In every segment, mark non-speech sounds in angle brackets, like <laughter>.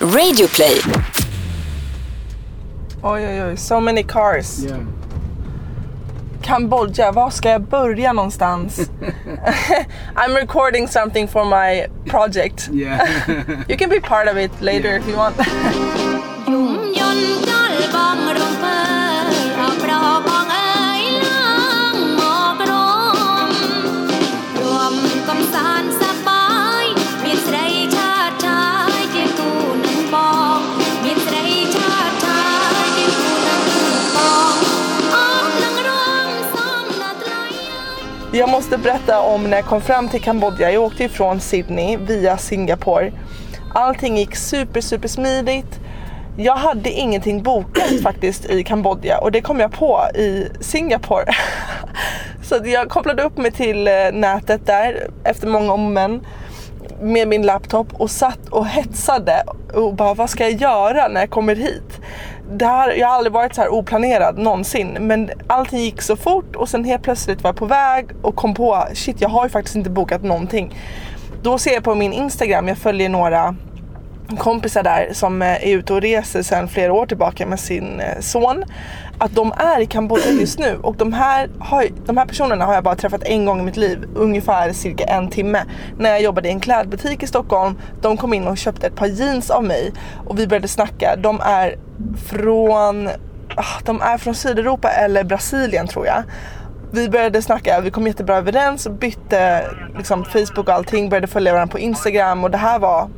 Radioplay. Oj, oj, oj. So many cars. Yeah. Kambodja, var ska jag börja någonstans? <laughs> <laughs> I'm recording something for my project. Yeah. You can be part of it later if you want. <laughs> Jag måste berätta om när jag kom fram till Kambodja. Jag åkte ifrån Sydney via Singapore. Allting gick super, super smidigt. Jag hade ingenting bokat faktiskt i Kambodja och det kom jag på i Singapore. <laughs> Så jag kopplade upp mig till eh, nätet där efter många om och men med min laptop och satt och hetsade och bara vad ska jag göra när jag kommer hit? Det här, jag har aldrig varit så här oplanerad någonsin men allting gick så fort och sen helt plötsligt var jag på väg och kom på shit jag har ju faktiskt inte bokat någonting. Då ser jag på min Instagram, jag följer några kompisar där som eh, är ute och reser sedan flera år tillbaka med sin eh, son. Att de är i Kambodja just nu och de här, har, de här personerna har jag bara träffat en gång i mitt liv, ungefär cirka en timme. När jag jobbade i en klädbutik i Stockholm. De kom in och köpte ett par jeans av mig och vi började snacka. De är från, ah, de är från Sydeuropa eller Brasilien tror jag. Vi började snacka, vi kom jättebra överens, bytte liksom, Facebook och allting, började följa varandra på Instagram och det här var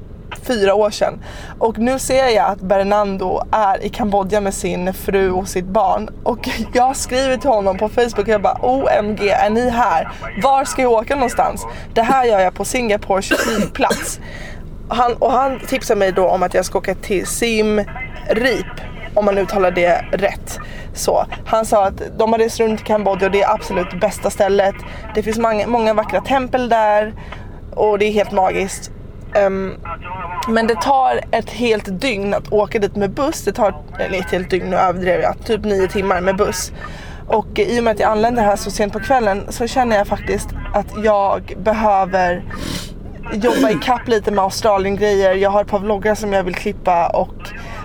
fyra år sedan. Och nu ser jag att Bernardo är i Kambodja med sin fru och sitt barn. Och <laughs> jag skriver till honom på Facebook och jag bara OMG, är ni här? Var ska jag åka någonstans? Det här gör jag på Singapores flygplats. Han, och han tipsar mig då om att jag ska åka till Sim Reap om man uttalar det rätt. Så, han sa att de har rest runt i Kambodja och det är absolut bästa stället. Det finns många, många vackra tempel där och det är helt magiskt. Um, men det tar ett helt dygn att åka dit med buss. Det tar, eller ett helt dygn, nu överdrev jag, typ nio timmar med buss. Och i och med att jag anländer här så sent på kvällen så känner jag faktiskt att jag behöver jobba i kapp lite med Australien-grejer. Jag har ett par vloggar som jag vill klippa och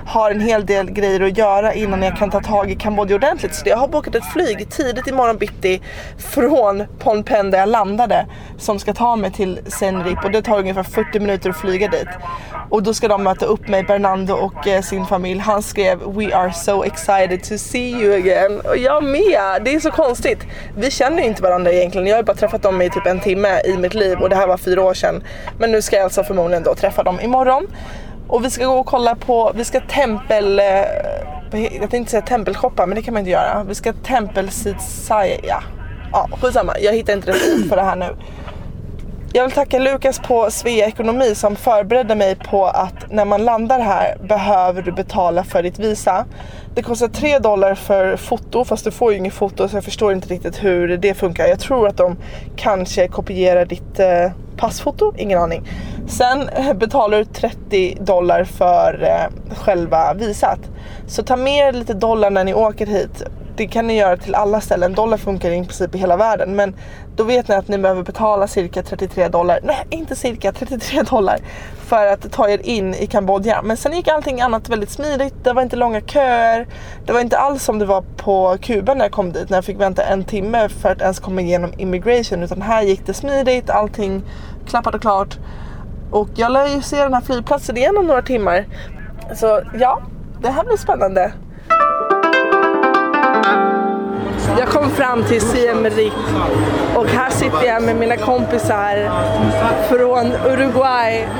har en hel del grejer att göra innan jag kan ta tag i Kambodja ordentligt. Så jag har bokat ett flyg tidigt imorgon bitti från Phnom Penh där jag landade som ska ta mig till Siem Reap och det tar ungefär 40 minuter att flyga dit. Och då ska de möta upp mig, Bernardo och eh, sin familj. Han skrev “We are so excited to see you again” och jag med! Det är så konstigt. Vi känner ju inte varandra egentligen. Jag har ju bara träffat dem i typ en timme i mitt liv och det här var fyra år sedan. Men nu ska jag alltså förmodligen då träffa dem imorgon. Och vi ska gå och kolla på, vi ska tempel, eh, jag tänkte säga tempelshoppa men det kan man inte göra. Vi ska tempelsidsaja. Ja, skitsamma. Jag hittar inte rätt för det här nu. Jag vill tacka Lukas på Svea Ekonomi som förberedde mig på att när man landar här behöver du betala för ditt Visa. Det kostar 3 dollar för foto fast du får ju inget foto så jag förstår inte riktigt hur det funkar. Jag tror att de kanske kopierar ditt eh, passfoto, ingen aning. Sen eh, betalar du 30 dollar för eh, själva visat. Så ta med er lite dollar när ni åker hit. Det kan ni göra till alla ställen. Dollar funkar i princip i hela världen. Men då vet ni att ni behöver betala cirka 33 dollar. Nej, inte cirka 33 <laughs> dollar. För att ta er in i Kambodja. Men sen gick allting annat väldigt smidigt. Det var inte långa köer. Det var inte alls som det var på Kuba när jag kom dit. När jag fick vänta en timme för att ens komma igenom immigration. Utan här gick det smidigt. Allting klappat och klart. Och jag lär ju se den här flygplatsen igen om några timmar. Så ja, det här blir spännande. Jag kom fram till Siem Reap och här sitter jag med mina kompisar från Uruguay. <laughs>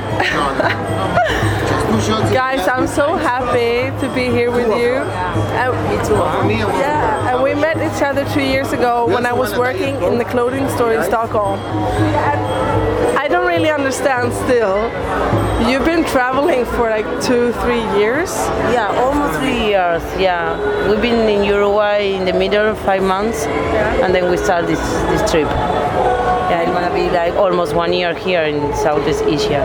Guys, I'm so happy to be here with you. Me too. Yeah, met each other two years ago when I was working in the clothing store in Stockholm. I don't really understand still. You've been traveling for like two, three years. Yeah, almost three years. Yeah, we've been in Uruguay in the middle of five months, and then we start this this trip. Yeah, it's gonna be like almost one year here in Southeast Asia.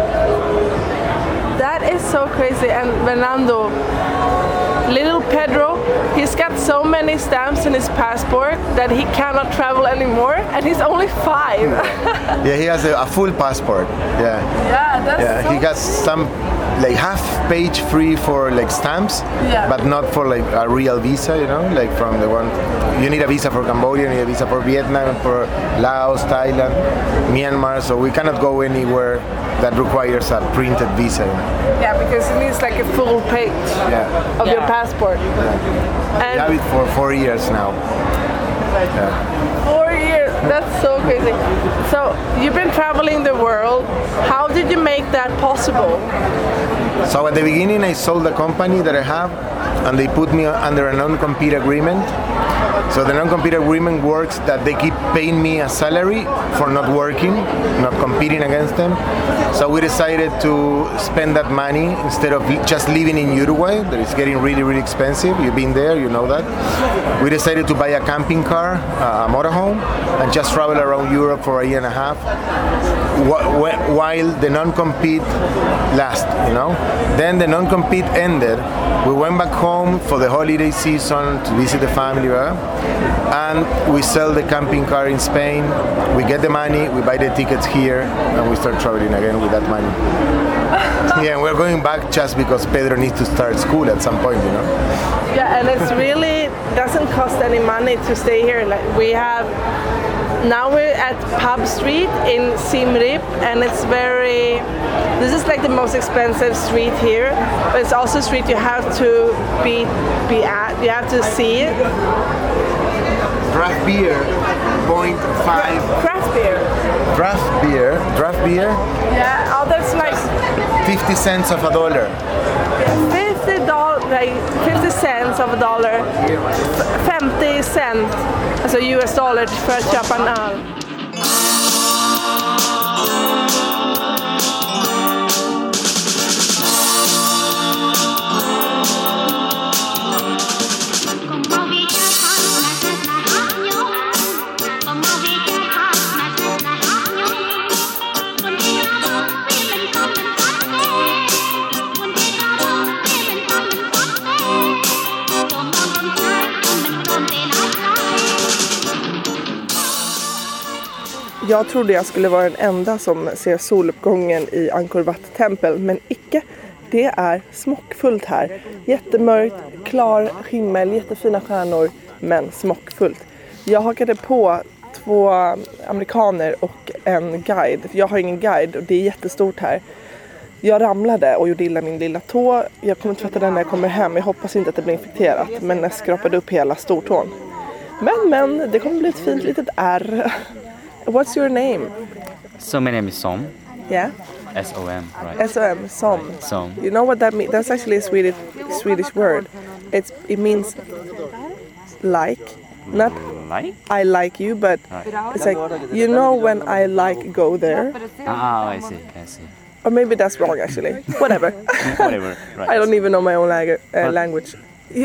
That is so crazy. And Fernando, little Pedro, he's got so many stamps in his passport that he cannot travel anymore, and he's only five. Yeah, he has a, a full passport. Yeah, yeah, that's yeah. so He got some like half page free for like stamps, Yeah. but not for like a real visa, you know, like from the one you need a visa for Cambodia, you need a visa for Vietnam, for Laos, Thailand, Myanmar, so we cannot go anywhere that requires a printed visa. You know? Yeah, because it needs like a full page Yeah. of your Yeah. passport. We have it for four years now. four years, that's so crazy. So you've been traveling the world. How did you make that possible? So at the beginning, I sold the company that I have, and they put me under a non-compete agreement. So the non-compete agreement works that they keep paying me a salary for not working, not competing against them. So we decided to spend that money instead of just living in Uruguay, that is getting really, really expensive. You've been there, you know that. We decided to buy a camping car, a motorhome, and just travel around Europe for a year and a half wh- wh- while the non-compete last, you know. Then the non-compete ended. We went back home for the holiday season to visit the family, right? And we sell the camping car in Spain. We get the money, we buy the tickets here, and we start traveling again with that money. <laughs> yeah, and we're going back just because Pedro needs to start school at some point, you know. Yeah, and it's really doesn't cost any money to stay here. Like we have now we're at Pub Street in Siem Reap, and it's very. This is like the most expensive street here, but it's also a street you have to be be at. You have to see it. Draft beer, 0.5. Craft beer. Draft beer, draft beer, Yeah. Oh, that's like 50 cents of a dollar. fifty like fifty cents of a dollar. 50 cent, alltså US dollar för att köpa en öl. Jag trodde jag skulle vara den enda som ser soluppgången i Angkor Wat tempel, men icke. Det är smockfullt här. Jättemörkt, klar himmel, jättefina stjärnor, men smockfullt. Jag hakade på två amerikaner och en guide. Jag har ingen guide och det är jättestort här. Jag ramlade och gjorde illa min lilla tå. Jag kommer tvätta den när jag kommer hem. Jag hoppas inte att det blir infekterat, men jag skrapade upp hela stortån. Men men, det kommer bli ett fint litet R. <laughs> What's your name? So my name is Som, Yeah, S-O-M, right? S-O-M, som. Som. You know what that means? That's actually a Swedish Swedish word. It's it means like, not Like? I like you, but it's like you know when I like go there, Ah, I see, I see. or maybe that's wrong actually. <laughs> Whatever. Whatever, right. I don't even know my own uh, language.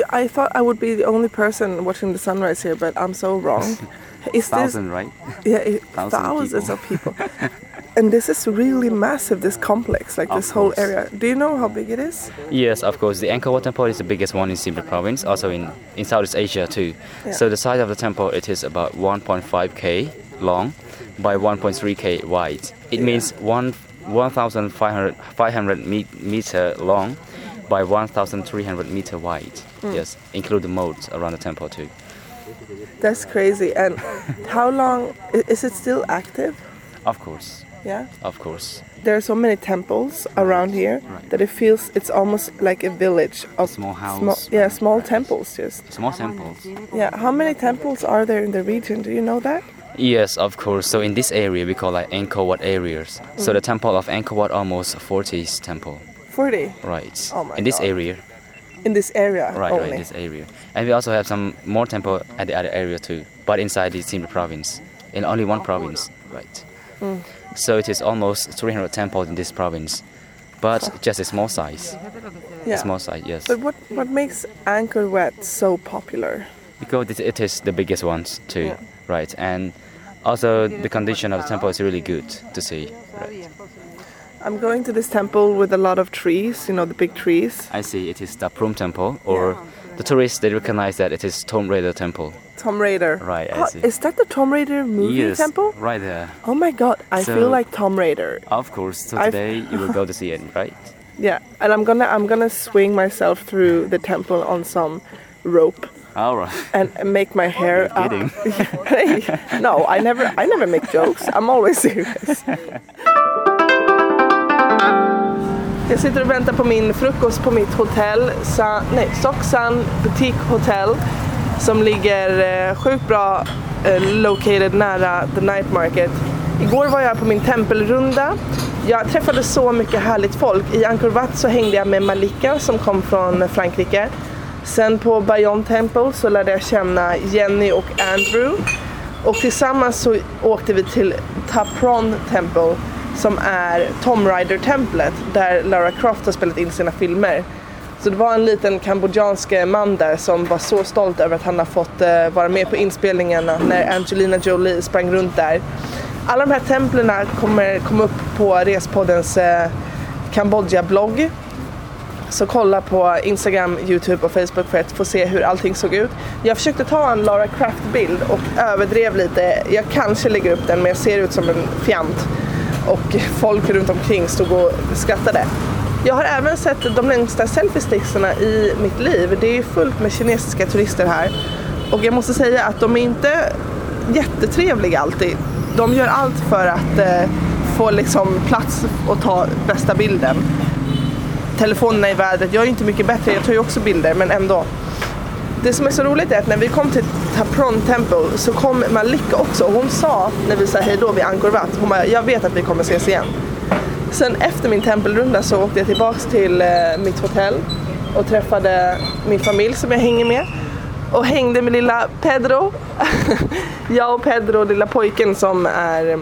I thought I would be the only person watching the sunrise here, but I'm so wrong. <laughs> Is Thousand, right? yeah it, thousand thousands people. of people? and this is really massive. This complex, like Of this whole area. Do you know how big it is? Yes, of course. The Angkor Wat Temple is the biggest one in Siem Reap province, also in, in Southeast Asia too. So the size of the temple it is about 1.5k long by 1.3k wide. It means one 1,500 500 me- meter long by 1,300 meter wide. Hmm. Yes, include the moats around the temple too. That's crazy. And how long is it still active? Of course, Yeah. of course. There are so many temples around here Right. that it feels it's almost like a village of Small house. small, yeah, small temples. Just Small temples. yeah. How many temples are there in the region? Do you know that? Yes, of course. So in this area, we call like Angkor Wat areas. So the mm. temple of Angkor Wat almost 40 temple, Forty right? Oh my in this God. area, in this area right, only. right, this area. And we also have some more temple at the other area too, but inside the Siem province, in only one province, right? Mm. So it is almost 300 temples in this province, but just a small size. yeah. Small size, yes. But what what makes Angkor Wat so popular? Because it, it is the biggest one too, Yeah. right? And also the condition of the temple is really good to see. Right. I'm going to this temple with a lot of trees. You know the big trees. I see it is the Prum Temple, or the tourists they recognize that it is Tomb Raider Temple. Tom Raider. Right, I Oh, see. is that the Tom Raider movie yes, temple? right there. Oh my god, I So- feel like Tom Raider. Of course. So today you will go to <laughs> see it, right? Yeah, and I'm gonna I'm gonna swing myself through the temple on some rope All right. and make my <laughs> hair up. kidding. <laughs> Hey, no, I never I never make jokes. I'm always serious. Jag sitter och väntar på min frukost på mitt hotell, San, nej, Soxan Boutique Hotel som ligger eh, sjukt bra eh, located nära the night market. Igår var jag på min tempelrunda. Jag träffade så mycket härligt folk. I Angkor Wat så hängde jag med Malika som kom från Frankrike. Sen på Bayon Temple så lärde jag känna Jenny och Andrew. Och tillsammans så åkte vi till Tapron Temple som är Tom Rider-templet där Lara Croft har spelat in sina filmer. Så det var en liten kambodjansk man där som var så stolt över att han har fått eh, vara med på inspelningarna när Angelina Jolie sprang runt där. Alla de här templen kommer komma upp på Respoddens eh, Kambodja-blogg. Så kolla på Instagram, Youtube och Facebook för att få se hur allting såg ut. Jag försökte ta en Lara Croft-bild och överdrev lite. Jag kanske lägger upp den men jag ser ut som en fjant. Och folk runt omkring stod och skrattade. Jag har även sett de längsta selfiesticksarna i mitt liv. Det är fullt med kinesiska turister här. Och jag måste säga att de är inte jättetrevliga alltid. De gör allt för att eh, få liksom plats och ta bästa bilden telefonerna i vädret. Jag är ju inte mycket bättre, jag tar ju också bilder men ändå. Det som är så roligt är att när vi kom till Tapron Temple så kom Malika också och hon sa när vi sa hej då vid Angkor Wat, hon bara jag vet att vi kommer ses igen. Sen efter min tempelrunda så åkte jag tillbaks till eh, mitt hotell och träffade min familj som jag hänger med och hängde med lilla Pedro. <laughs> jag och Pedro, lilla pojken som är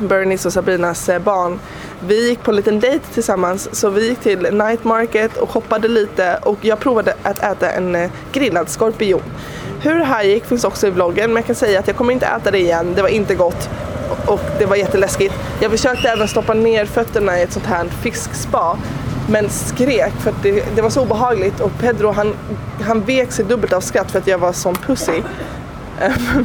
Bernies och Sabrinas eh, barn. Vi gick på en liten dejt tillsammans så vi gick till night market och shoppade lite och jag provade att äta en eh, grillad skorpion. Hur det här gick finns också i vloggen men jag kan säga att jag kommer inte äta det igen, det var inte gott och det var jätteläskigt. Jag försökte även stoppa ner fötterna i ett sånt här fiskspa men skrek för att det, det var så obehagligt och Pedro han, han vek sig dubbelt av skratt för att jag var sån pussy. <laughs> Ehm,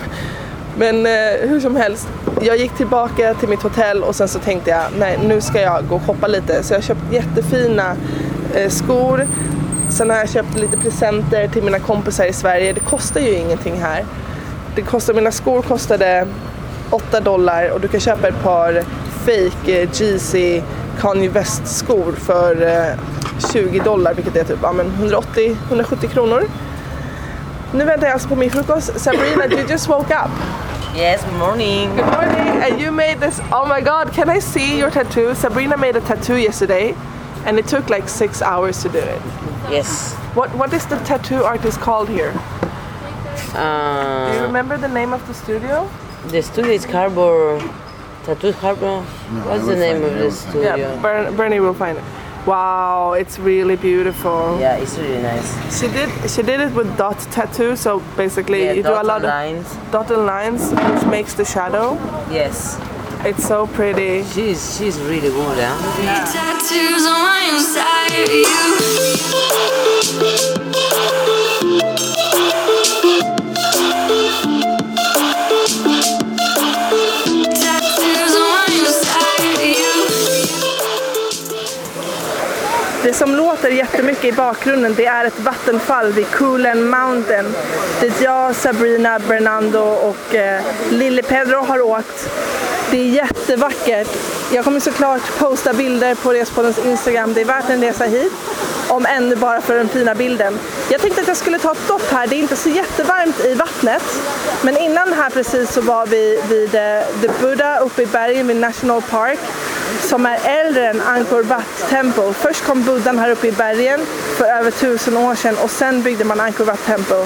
men eh, hur som helst, jag gick tillbaka till mitt hotell och sen så tänkte jag nej nu ska jag gå och shoppa lite. Så jag har köpt jättefina eh, skor. Sen har jag köpt lite presenter till mina kompisar i Sverige. Det kostar ju ingenting här. Det kostar, mina skor kostade 8 dollar och du kan köpa ett par fake eh, Yeezy Kanye West skor för eh, 20 dollar vilket är typ ja, 180-170 kronor. Nu väntar jag alltså på min frukost. Sabrina, you just woke up. Yes, morning. Good morning. And you made this. Oh my God! Can I see your tattoo? Sabrina made a tattoo yesterday, and it took like six hours to do it. Yes. What What is the tattoo artist called here? Do you Uh, remember the name of the studio? the studio is Harbor, Tattoo Harbor. What's the name of the studio? Yeah, Bern, Bernie will find it. Wow, it's really beautiful. Yeah, it's really nice. She did. She did it with dot tattoo. So basically, Yeah, you do a dotted lot lines. of dotted lines, which makes the shadow. Yes. It's so pretty. She's she's really good, huh? Tattoos on my inside you. Som låter jättemycket i bakgrunden det är ett vattenfall vid Coolen Mountain dit jag, Sabrina, Bernardo och eh, Lille Pedro har åkt. Det är jättevackert. Jag kommer såklart posta bilder på Respoddens Instagram. Det är värt en resa hit. Om ännu bara för den fina bilden. Jag tänkte att jag skulle ta ett dopp här. Det är inte så jättevarmt i vattnet. Men innan här precis så var vi vid eh, The Buddha uppe i bergen vid National Park som är äldre än Angkor Wat Temple. Först kom buddhan här uppe i bergen för över tusen år sedan och sen byggde man Angkor Wat Temple.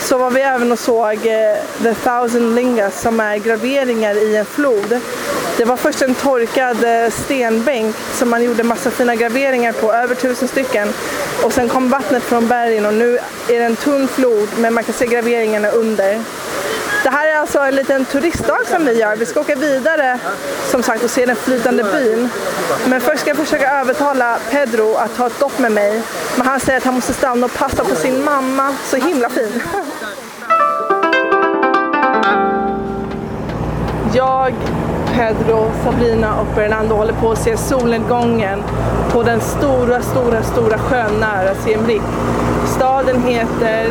Så var vi även och såg eh, The Thousand Lingas som är graveringar i en flod. Det var först en torkad eh, stenbänk som man gjorde massa fina graveringar på, över tusen stycken. Och sen kom vattnet från bergen och nu är det en tunn flod men man kan se graveringarna under. Det här är alltså en liten turistdag som vi gör. Vi ska åka vidare som sagt och se den flytande byn. Men först ska jag försöka övertala Pedro att ta ett dopp med mig. Men han säger att han måste stanna och passa på sin mamma. Så himla fin. Jag Pedro, Sabrina och Bernardo håller på att se solnedgången på den stora, stora, stora sjön nära Siem Reap. Staden heter...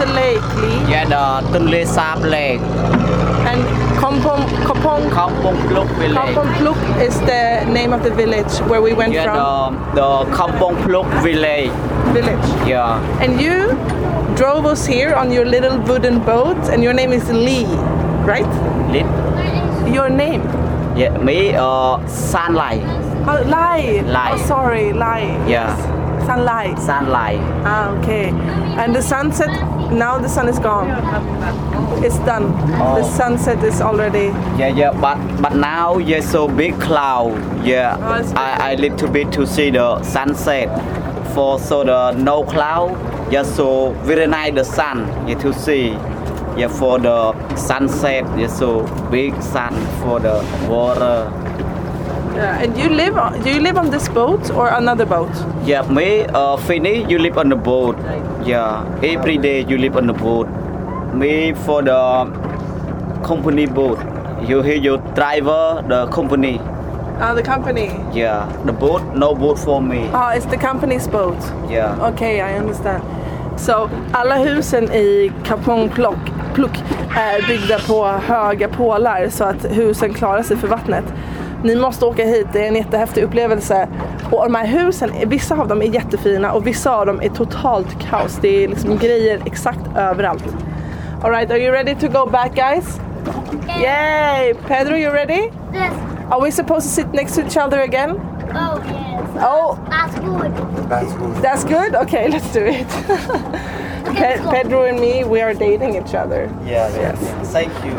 the name of the lake, Lee? Yeah, the Tunle Sap Lake, And Kompong, Kopong, Kampong Pluk Village. Kompong Pluk is the name of the village where we went Yeah, from. the, the Kampong Pluk Village. Village. Yeah. And you drove us here on your little wooden boat, and your name is Lee, right? Lee. Your name? Yeah, me, uh, Sunlight. Oh, Lai. Lai. Oh, sorry, Lai. Yeah. Sunlight. Sunlight. Ah, okay. And the sunset, now the sun is gone. It's done. The Oh. sunset is already. Yeah, yeah, but but now yeah, so big cloud. Yeah, Oh, I I little bit to see the sunset. For so the no cloud, yeah, so very nice the sun. Yeah, to see. Yeah, for the sunset, yeah, so big sun for the water. Yeah. And you live? On, do you live on this boat or another boat? Yeah, me, uh, Finny, you live on the boat. Yeah, every day you live on the boat. Me for the company boat. You hear your driver, the company. Ah, the company. Yeah, the boat, no boat for me. Ah, it's the company's boat. Yeah. Okay, I understand. Så alla husen i Kapong Plock, Pluck är byggda på höga pålar så att husen klarar sig för vattnet. Ni måste åka hit, det är en jättehäftig upplevelse. Och de här husen, vissa av dem är jättefina och vissa av dem är totalt kaos. Det är liksom grejer exakt överallt. Alright, are you ready to go back guys? Yay! Pedro, you ready? Yes. Are we supposed to sit next to each other again? Oh, yes. Oh, That's good. That's good. That's good? Okay, let's do it. <laughs> Pe- Pedro and me, we are dating each other. Yeah, Yes. Thank you.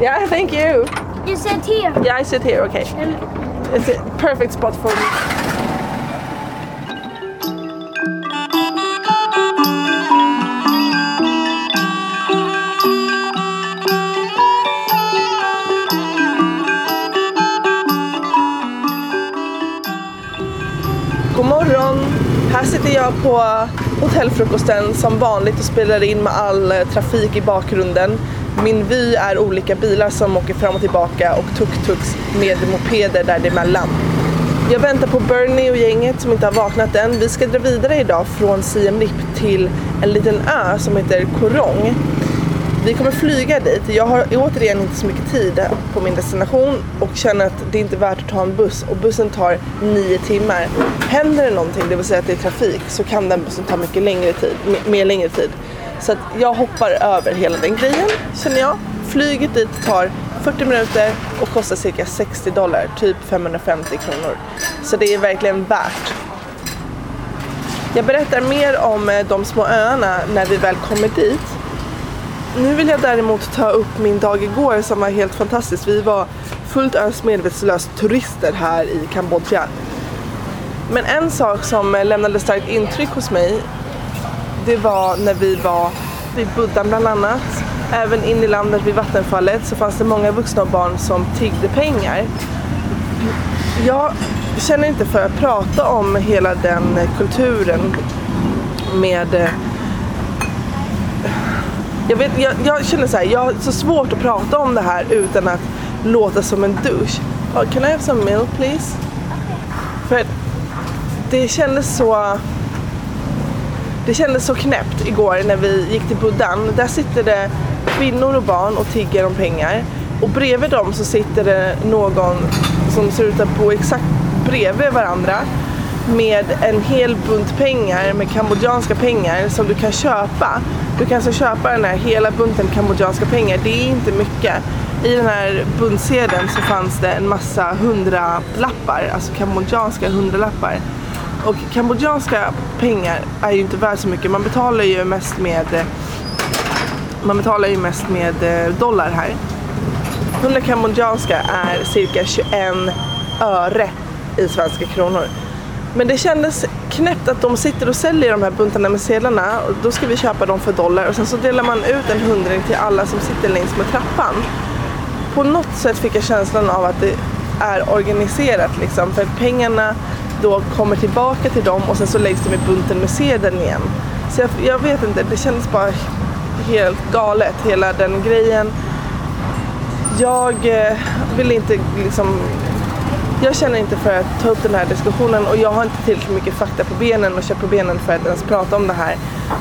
Yeah, thank you. You sit here. Yeah, I sit here, okay. It's a perfect spot for me. God morgon! Här sitter jag på hotellfrukosten som vanligt och spelar in med all eh, trafik i bakgrunden. Min vy är olika bilar som åker fram och tillbaka och tuk-tuks med mopeder däremellan. Jag väntar på Bernie och gänget som inte har vaknat än. Vi ska dra vidare idag från Siem Reap till en liten ö som heter Korong. Vi kommer flyga dit. Jag har återigen inte så mycket tid på min destination och känner att det inte är värt att ta en buss och bussen tar nio timmar. Händer det någonting, det vill säga att det är trafik, så kan den bussen ta mycket längre tid, mer längre tid. Så att jag hoppar över hela den grejen känner jag. Flyget dit tar 40 minuter och kostar cirka 60 dollar, typ 550 kronor. Så det är verkligen värt. Jag berättar mer om eh, de små öarna när vi väl kommer dit. Nu vill jag däremot ta upp min dag igår som var helt fantastisk. Vi var fullt ös medvetslöst turister här i Kambodja. Men en sak som eh, lämnade starkt intryck hos mig det var när vi var vid Buddhan bland annat. Även in i landet vid vattenfallet så fanns det många vuxna och barn som tiggde pengar. Jag känner inte för att prata om hela den kulturen med eh, jag, vet, jag, jag känner så här, jag har så svårt att prata om det här utan att låta som en douche. Oh, can I have some milk please? För att det kändes så... Det kändes så knäppt igår när vi gick till Buddhan. Där sitter det kvinnor och barn och tigger om pengar. Och bredvid dem så sitter det någon som ser ut att bo exakt bredvid varandra med en hel bunt pengar med kambodjanska pengar som du kan köpa. Du kan alltså köpa den här hela bunten kambodjanska pengar. Det är inte mycket. I den här buntsedeln så fanns det en massa hundralappar, alltså kambodjanska hundralappar. Och kambodjanska pengar är ju inte värt så mycket. Man betalar ju mest med eh, man betalar ju mest med eh, dollar här. 100 kambodjanska är cirka 21 öre i svenska kronor. Men det kändes knäppt att de sitter och säljer de här buntarna med sedlarna och då ska vi köpa dem för dollar och sen så delar man ut en hundring till alla som sitter längs med trappan. På något sätt fick jag känslan av att det är organiserat liksom för pengarna då kommer tillbaka till dem och sen så läggs de i bunten med sedeln igen. Så jag, jag vet inte, det kändes bara helt galet, hela den grejen. Jag eh, vill inte liksom jag känner inte för att ta upp den här diskussionen och jag har inte tillräckligt mycket fakta på benen och kött på benen för att ens prata om det här.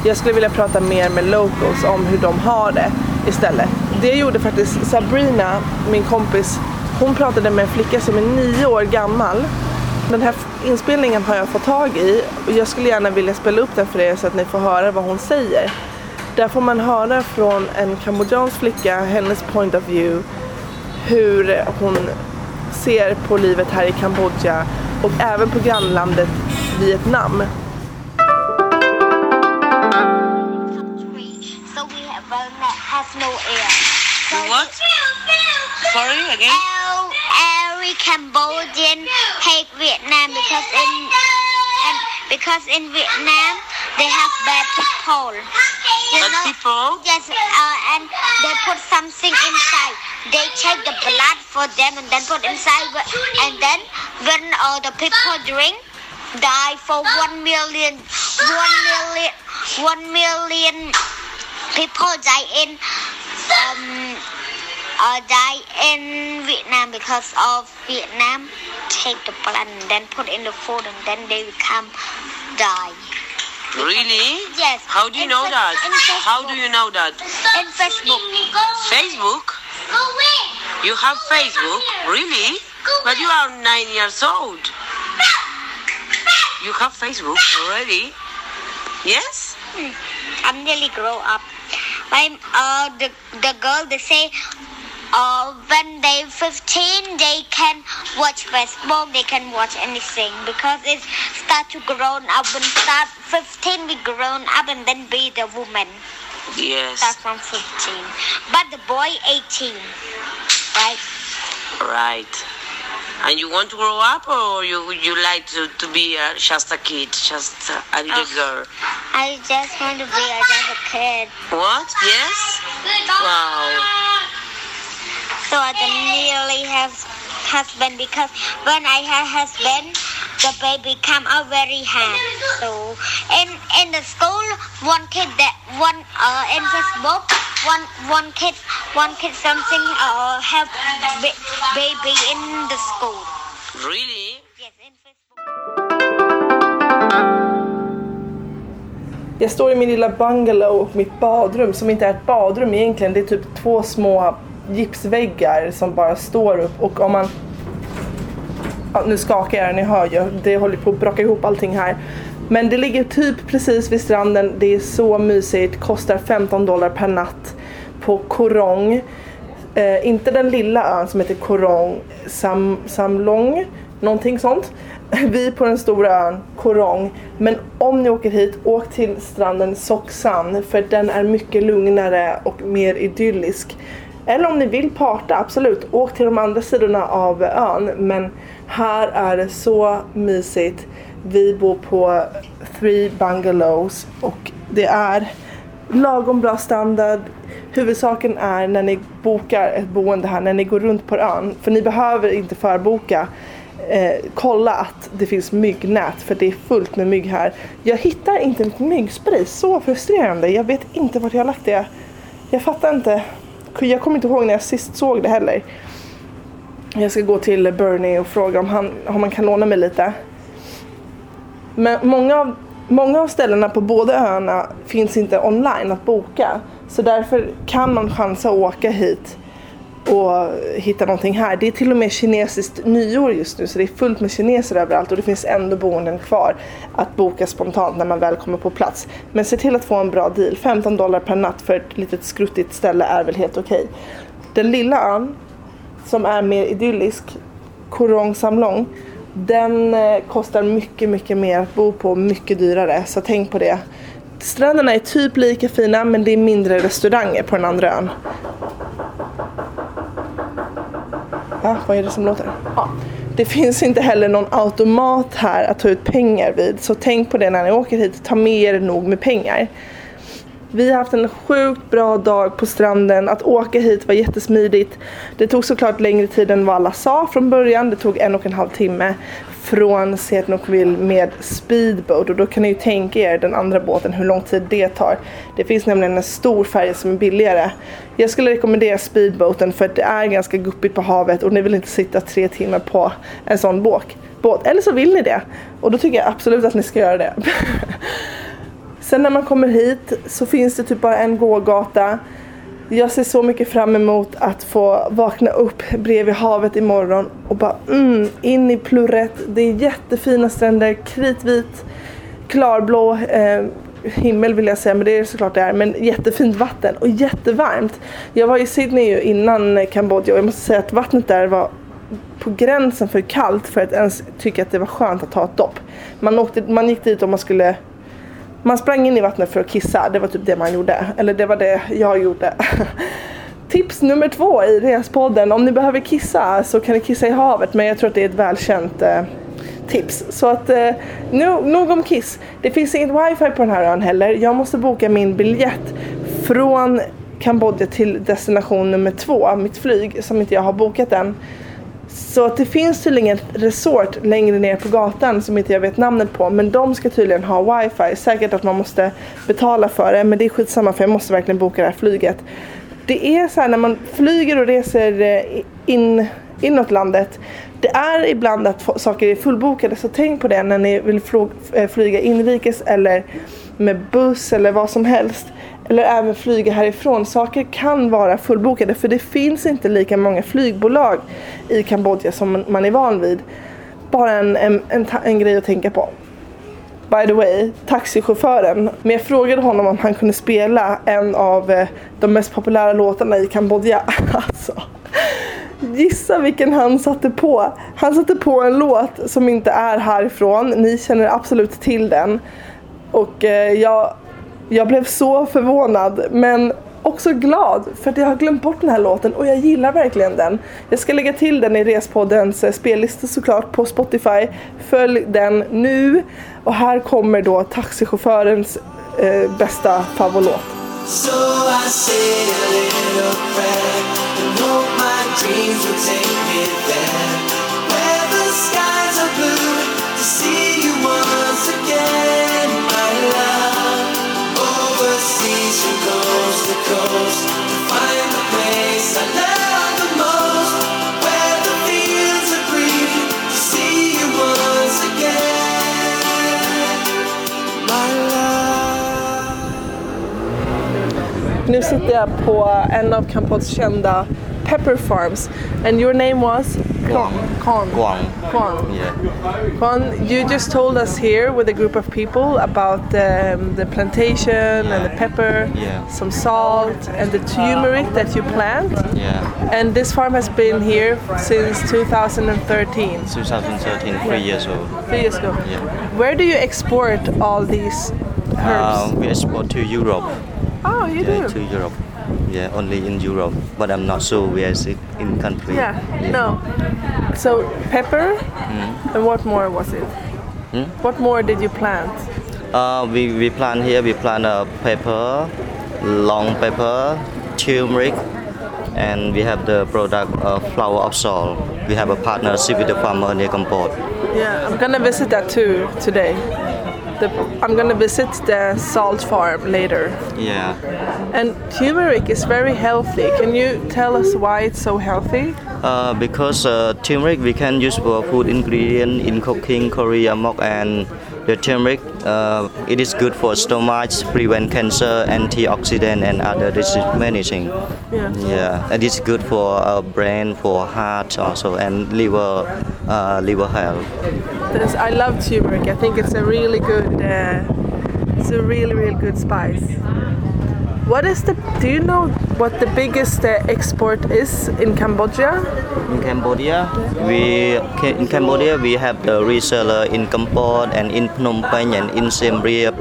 Jag skulle vilja prata mer med locals om hur de har det istället. Det gjorde faktiskt Sabrina, min kompis, hon pratade med en flicka som är nio år gammal. Den här inspelningen har jag fått tag i och jag skulle gärna vilja spela upp den för er så att ni får höra vad hon säger. Där får man höra från en kambodjansk flicka, hennes point of view, hur hon ser på livet här i Kambodja och även på grannlandet Vietnam. So What? Sorry again? Every, Cambodian hate Vietnam because in and because in Vietnam they have bad people. You Bad know? people? Yes, uh, and they put something inside. They take the blood for them and then put inside, and then when all the people drink, die for one million, one million, one million people die in um die in Vietnam because of Vietnam take the blood and then put in the food and then they become die. Really? Yes. How do you In know Fa- that? How do you know that? In Facebook. Facebook? You have Facebook? Really? But you are nine years old. You have Facebook already? Yes? I'm nearly grow up. My uh the the girl they say uh when they 15 they can watch Facebook they can watch anything because it start to grown up when start 15 we grown up and then be the woman Yes. start from 15 but the boy 18 right Right. And you want to grow up or you you like to, to be uh, just a kid, just a little Oh. girl? I just want to be a, just a kid What? Yes? Wow. So I can nearly have husband because when I have husband, the baby come out very hard. So in in the school, one kid that one uh in Facebook, one one kid one kid something uh have ba- baby in the school. Really? Yes, in Facebook. Jag står i min lilla bungalow och mitt badrum som inte är ett badrum egentligen. Det är typ två små gipsväggar som bara står upp och om man ja, nu skakar jag, ni hör ju. Det håller på att braka ihop allting här. Men det ligger typ precis vid stranden. Det är så mysigt. Kostar 15 dollar per natt på Korong. Eh, inte den lilla ön som heter Korong Sam, Samlong. Någonting sånt. <laughs> Vi på den stora ön Korong. Men om ni åker hit, åk till stranden Soksan. För den är mycket lugnare och mer idyllisk. Eller om ni vill parta, absolut. Åk till de andra sidorna av ön. Men här är det så mysigt. Vi bor på three bungalows och det är lagom bra standard. Huvudsaken är när ni bokar ett boende här, när ni går runt på ön. För ni behöver inte förboka. Eh, kolla att det finns myggnät för det är fullt med mygg här. Jag hittar inte mitt myggspray, så frustrerande. Jag vet inte vart jag har lagt det. Jag fattar inte. Jag kommer inte ihåg när jag sist såg det heller. Jag ska gå till Bernie och fråga om, han, om han kan låna mig lite. Men många av, många av ställena på båda öarna finns inte online att boka. Så därför kan man chansa att åka hit och hitta någonting här. Det är till och med kinesiskt nyår just nu så det är fullt med kineser överallt och det finns ändå boenden kvar att boka spontant när man väl kommer på plats. Men se till att få en bra deal. 15 dollar per natt för ett litet skruttigt ställe är väl helt okej. Den lilla ön som är mer idyllisk, Korong Samlong, den eh, kostar mycket, mycket mer att bo på, mycket dyrare. Så tänk på det. Stränderna är typ lika fina men det är mindre restauranger på den andra ön. Ja, vad är det som låter? Ja. Det finns inte heller någon automat här att ta ut pengar vid. Så tänk på det när ni åker hit. Ta med er nog med pengar. Vi har haft en sjukt bra dag på stranden. Att åka hit var jättesmidigt. Det tog såklart längre tid än vad alla sa från början. Det tog en och en halv timme från Sihanoukville med speedboat och då kan ni ju tänka er den andra båten hur lång tid det tar. Det finns nämligen en stor färja som är billigare. Jag skulle rekommendera speedboaten för att det är ganska guppigt på havet och ni vill inte sitta tre timmar på en sån båt. Eller så vill ni det och då tycker jag absolut att ni ska göra det. <laughs> Sen när man kommer hit så finns det typ bara en gågata. Jag ser så mycket fram emot att få vakna upp bredvid havet imorgon och bara mm, in i plurret. Det är jättefina stränder, kritvit, klarblå eh, himmel vill jag säga, men det är såklart det är. Men jättefint vatten och jättevarmt. Jag var i Sydney ju innan Kambodja och jag måste säga att vattnet där var på gränsen för kallt för att ens tycka att det var skönt att ta ett dopp. Man, åkte, man gick dit om man skulle man sprang in i vattnet för att kissa, det var typ det man gjorde. Eller det var det jag gjorde. <laughs> Tips nummer två i Respodden, om ni behöver kissa så kan ni kissa i havet men jag tror att det är ett välkänt eh, tips. Så att eh, nu, nog om kiss. Det finns inget wifi på den här ön heller. Jag måste boka min biljett från Kambodja till destination nummer två, mitt flyg som inte jag har bokat än. Så att det finns tydligen ett resort längre ner på gatan som inte jag vet namnet på. Men de ska tydligen ha wifi. Säkert att man måste betala för det. Men det är skitsamma för jag måste verkligen boka det här flyget. Det är så här när man flyger och reser eh, in, inåt landet. Det är ibland att saker är fullbokade. Så tänk på det när ni vill eh, flyga inrikes eller med buss eller vad som helst. Eller även flyga härifrån. Saker kan vara fullbokade för det finns inte lika många flygbolag i Kambodja som man är van vid. Bara en, en, en, en grej att tänka på. By the way, taxichauffören. Men jag frågade honom om han kunde spela en av eh, de mest populära låtarna i Kambodja. <laughs> Alltså. Gissa vilken han satte på. Han satte på en låt som inte är härifrån. Ni känner absolut till den. Och eh, jag, jag blev så förvånad men också glad för att jag har glömt bort den här låten och jag gillar verkligen den. Jag ska lägga till den i Respoddens eh, spellista såklart på Spotify. Följ den nu. Och här kommer då taxichaufförens eh, bästa favoritlåt. So I say a little prayer and hope my dreams will take me there. Where the skies are blue to see you once again, Nu sitter jag på en av Kampods kända pepper farms. And your name was? Kwan. Kwang. Kwan. Yeah. Kwan, you just told us here with a group of people about um, the plantation and the pepper, Yeah. some salt and the turmeric that you plant. Yeah. And this farm has been here since 2013, 2013, three years old. three years ago. Yeah. Where do you export all these herbs? Uh, we export to Europe. oh, you Yeah, do? to Europe. Yeah, only in Europe. But I'm not sure where is it in country. Yeah, no. So pepper, and what more was it? Hmm? What more did you plant? Uh, we, we plant here, we plant uh, pepper, long pepper, turmeric, and we have the product uh, flower of salt. We have a partnership with the farmer near Kampot. Yeah, I'm gonna visit that too today. The, I'm gonna visit the salt farm later. Yeah. And turmeric is very healthy. Can you tell us why it's so healthy? Uh, because uh, turmeric we can use for food ingredient in cooking Korea mok and the turmeric uh, it is good for stomach, prevent cancer, antioxidant and other disease managing. Yeah. Yeah, and it's good for uh, brain, for heart also and liver, uh, liver health. This, I love turmeric. I think it's a really good. Uh, it's a really really good spice. What is the? Do you know what the biggest uh, export is in Cambodia? In Cambodia, we in Cambodia we have the reseller in Kampot and in Phnom Penh and in Siem Reap.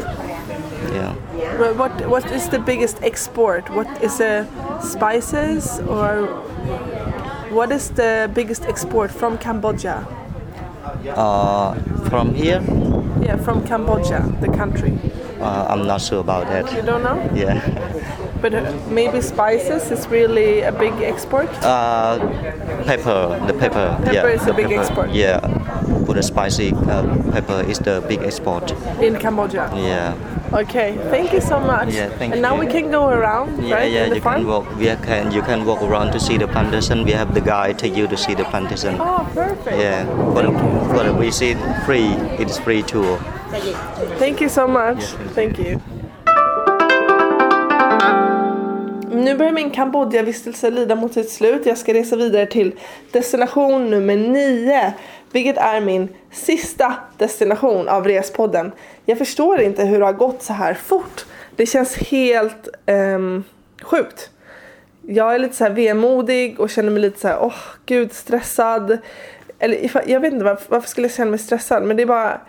Yeah. What what, what is the biggest export? What is the spices or what is the biggest export from Cambodia? Uh, from here, Yeah, from Cambodia, the country. uh, I'm not sure about that. You don't know? Yeah. <laughs> But maybe spices is really a big export. Uh, pepper, the pepper. Pepper yeah, is a big pepper. export. Yeah, for the spicy uh, pepper is the big export. in Cambodia. Yeah. Okay, thank you so much. Yeah, thank and now you. we can go around, Yeah, right? yeah, you farm? can walk. We can you can walk around to see the plantation. We have the guide take you to see the plantation. Oh, perfect. Yeah, for the, for the visit free. It is free tour. Thank you so much. Thank you. Nu börjar min Kambodja-vistelse lida mot sitt slut. Jag ska resa vidare till destination nummer nio. Vilket är min sista destination av Respodden. Jag förstår inte hur det har gått så här fort. Det känns helt um, sjukt. Jag är lite så här vemodig och känner mig lite så här, åh gud stressad. Eller jag vet inte varför, varför skulle jag känna mig stressad men det är bara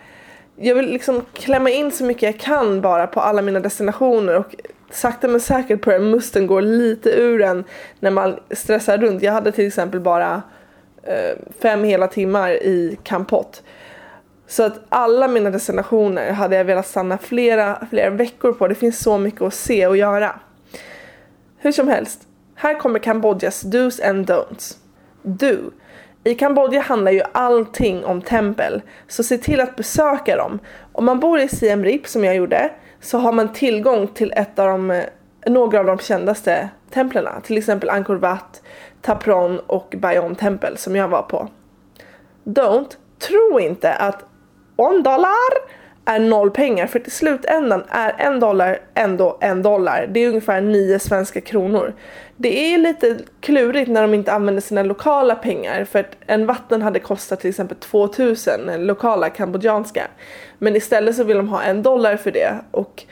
jag vill liksom klämma in så mycket jag kan bara på alla mina destinationer och sakta men säkert börjar musten gå lite ur en när man stressar runt. Jag hade till exempel bara eh, fem hela timmar i Kampot. Så att alla mina destinationer hade jag velat stanna flera, flera veckor på. Det finns så mycket att se och göra. Hur som helst, här kommer Kambodjas do's and don'ts. Do. I Kambodja handlar ju allting om tempel, så se till att besöka dem. Om man bor i Siem Reap som jag gjorde, så har man tillgång till ett av de, några av de kändaste templen. Till exempel Angkor Wat, Tapron och Bayon tempel som jag var på. Don't, tro inte att en dollar är noll pengar för till slutändan är en dollar ändå en dollar. Det är ungefär nio svenska kronor. Det är lite klurigt när de inte använder sina lokala pengar för att en vatten hade kostat till exempel 2000 lokala kambodjanska. Men istället så vill de ha en dollar för det och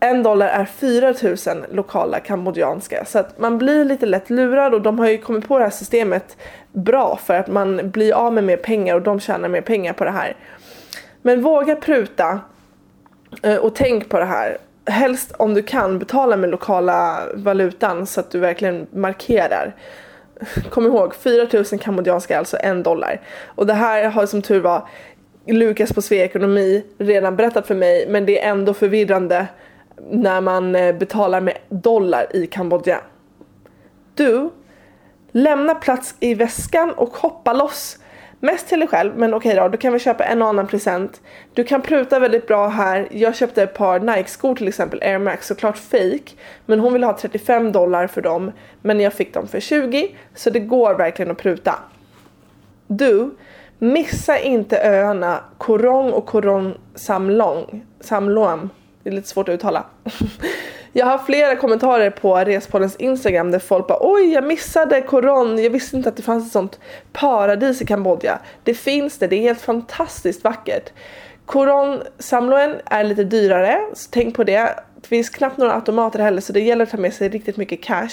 en dollar är 4000 lokala kambodjanska. Så att man blir lite lätt lurad och de har ju kommit på det här systemet bra för att man blir av med mer pengar och de tjänar mer pengar på det här. Men våga pruta eh, och tänk på det här. Helst om du kan betala med lokala valutan så att du verkligen markerar. Kom ihåg, 4000 kambodjanska är alltså en dollar. Och det här har som tur var Lukas på Svea Ekonomi redan berättat för mig men det är ändå förvirrande när man eh, betalar med dollar i Kambodja. Du, lämna plats i väskan och hoppa loss. Mest till dig själv, men okej då, du kan väl köpa en och annan present. Du kan pruta väldigt bra här. Jag köpte ett par Nike-skor till exempel, Air Max, såklart fake. Men hon ville ha 35 dollar för dem, men jag fick dem för 20. Så det går verkligen att pruta. Du, missa inte öarna Korong och Korong Samlong. Samloam. Det är lite svårt att uttala. <laughs> Jag har flera kommentarer på Respoddens Instagram där folk bara oj jag missade Koron, jag visste inte att det fanns ett sånt paradis i Kambodja. Det finns det, det är helt fantastiskt vackert. Koron Samloen är lite dyrare, så tänk på det. Det finns knappt några automater heller så det gäller att ta med sig riktigt mycket cash.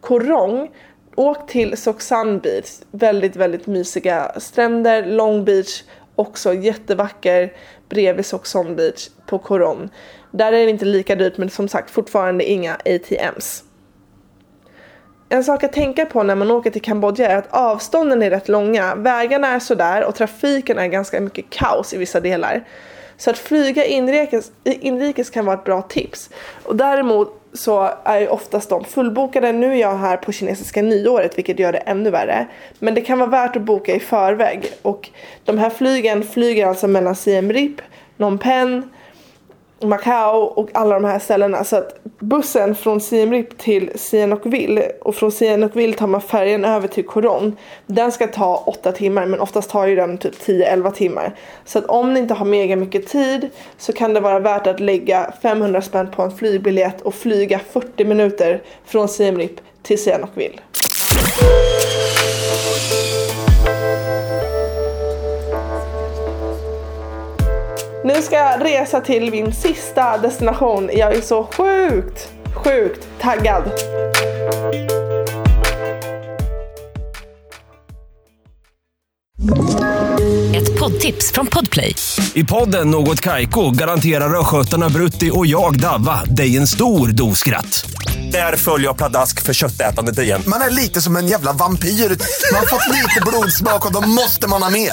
Korong, åk till Soksan Beach, väldigt väldigt mysiga stränder, Long Beach, också jättevacker bredvid Soxon Beach på Coron. Där är det inte lika dyrt men som sagt fortfarande inga ATMs. En sak att tänka på när man åker till Kambodja är att avstånden är rätt långa. Vägarna är sådär och trafiken är ganska mycket kaos i vissa delar. Så att flyga inrikes, inrikes kan vara ett bra tips. Och däremot så är ju oftast de fullbokade. Nu är jag här på kinesiska nyåret vilket gör det ännu värre. Men det kan vara värt att boka i förväg. Och de här flygen flyger alltså mellan Siem Reap, Phnom Penh, Macau och alla de här ställena. Så att bussen från Siem Reap till Sihanoukville och från Sihanoukville tar man färjan över till Koron. Den ska ta 8 timmar men oftast tar ju den typ 10-11 timmar. Så att om ni inte har mega mycket tid så kan det vara värt att lägga 500 spänn på en flygbiljett och flyga 40 minuter från Siem Reap till Sihanoukville. Nu ska jag resa till min sista destination. Jag är så sjukt, sjukt taggad. Ett poddtips från Podplay. I podden Något Kaiko garanterar östgötarna Brutti och jag, Davva, dig en stor dos skratt. Där följer jag pladask för köttätandet igen. Man är lite som en jävla vampyr. Man har fått lite blodsmak och då måste man ha mer.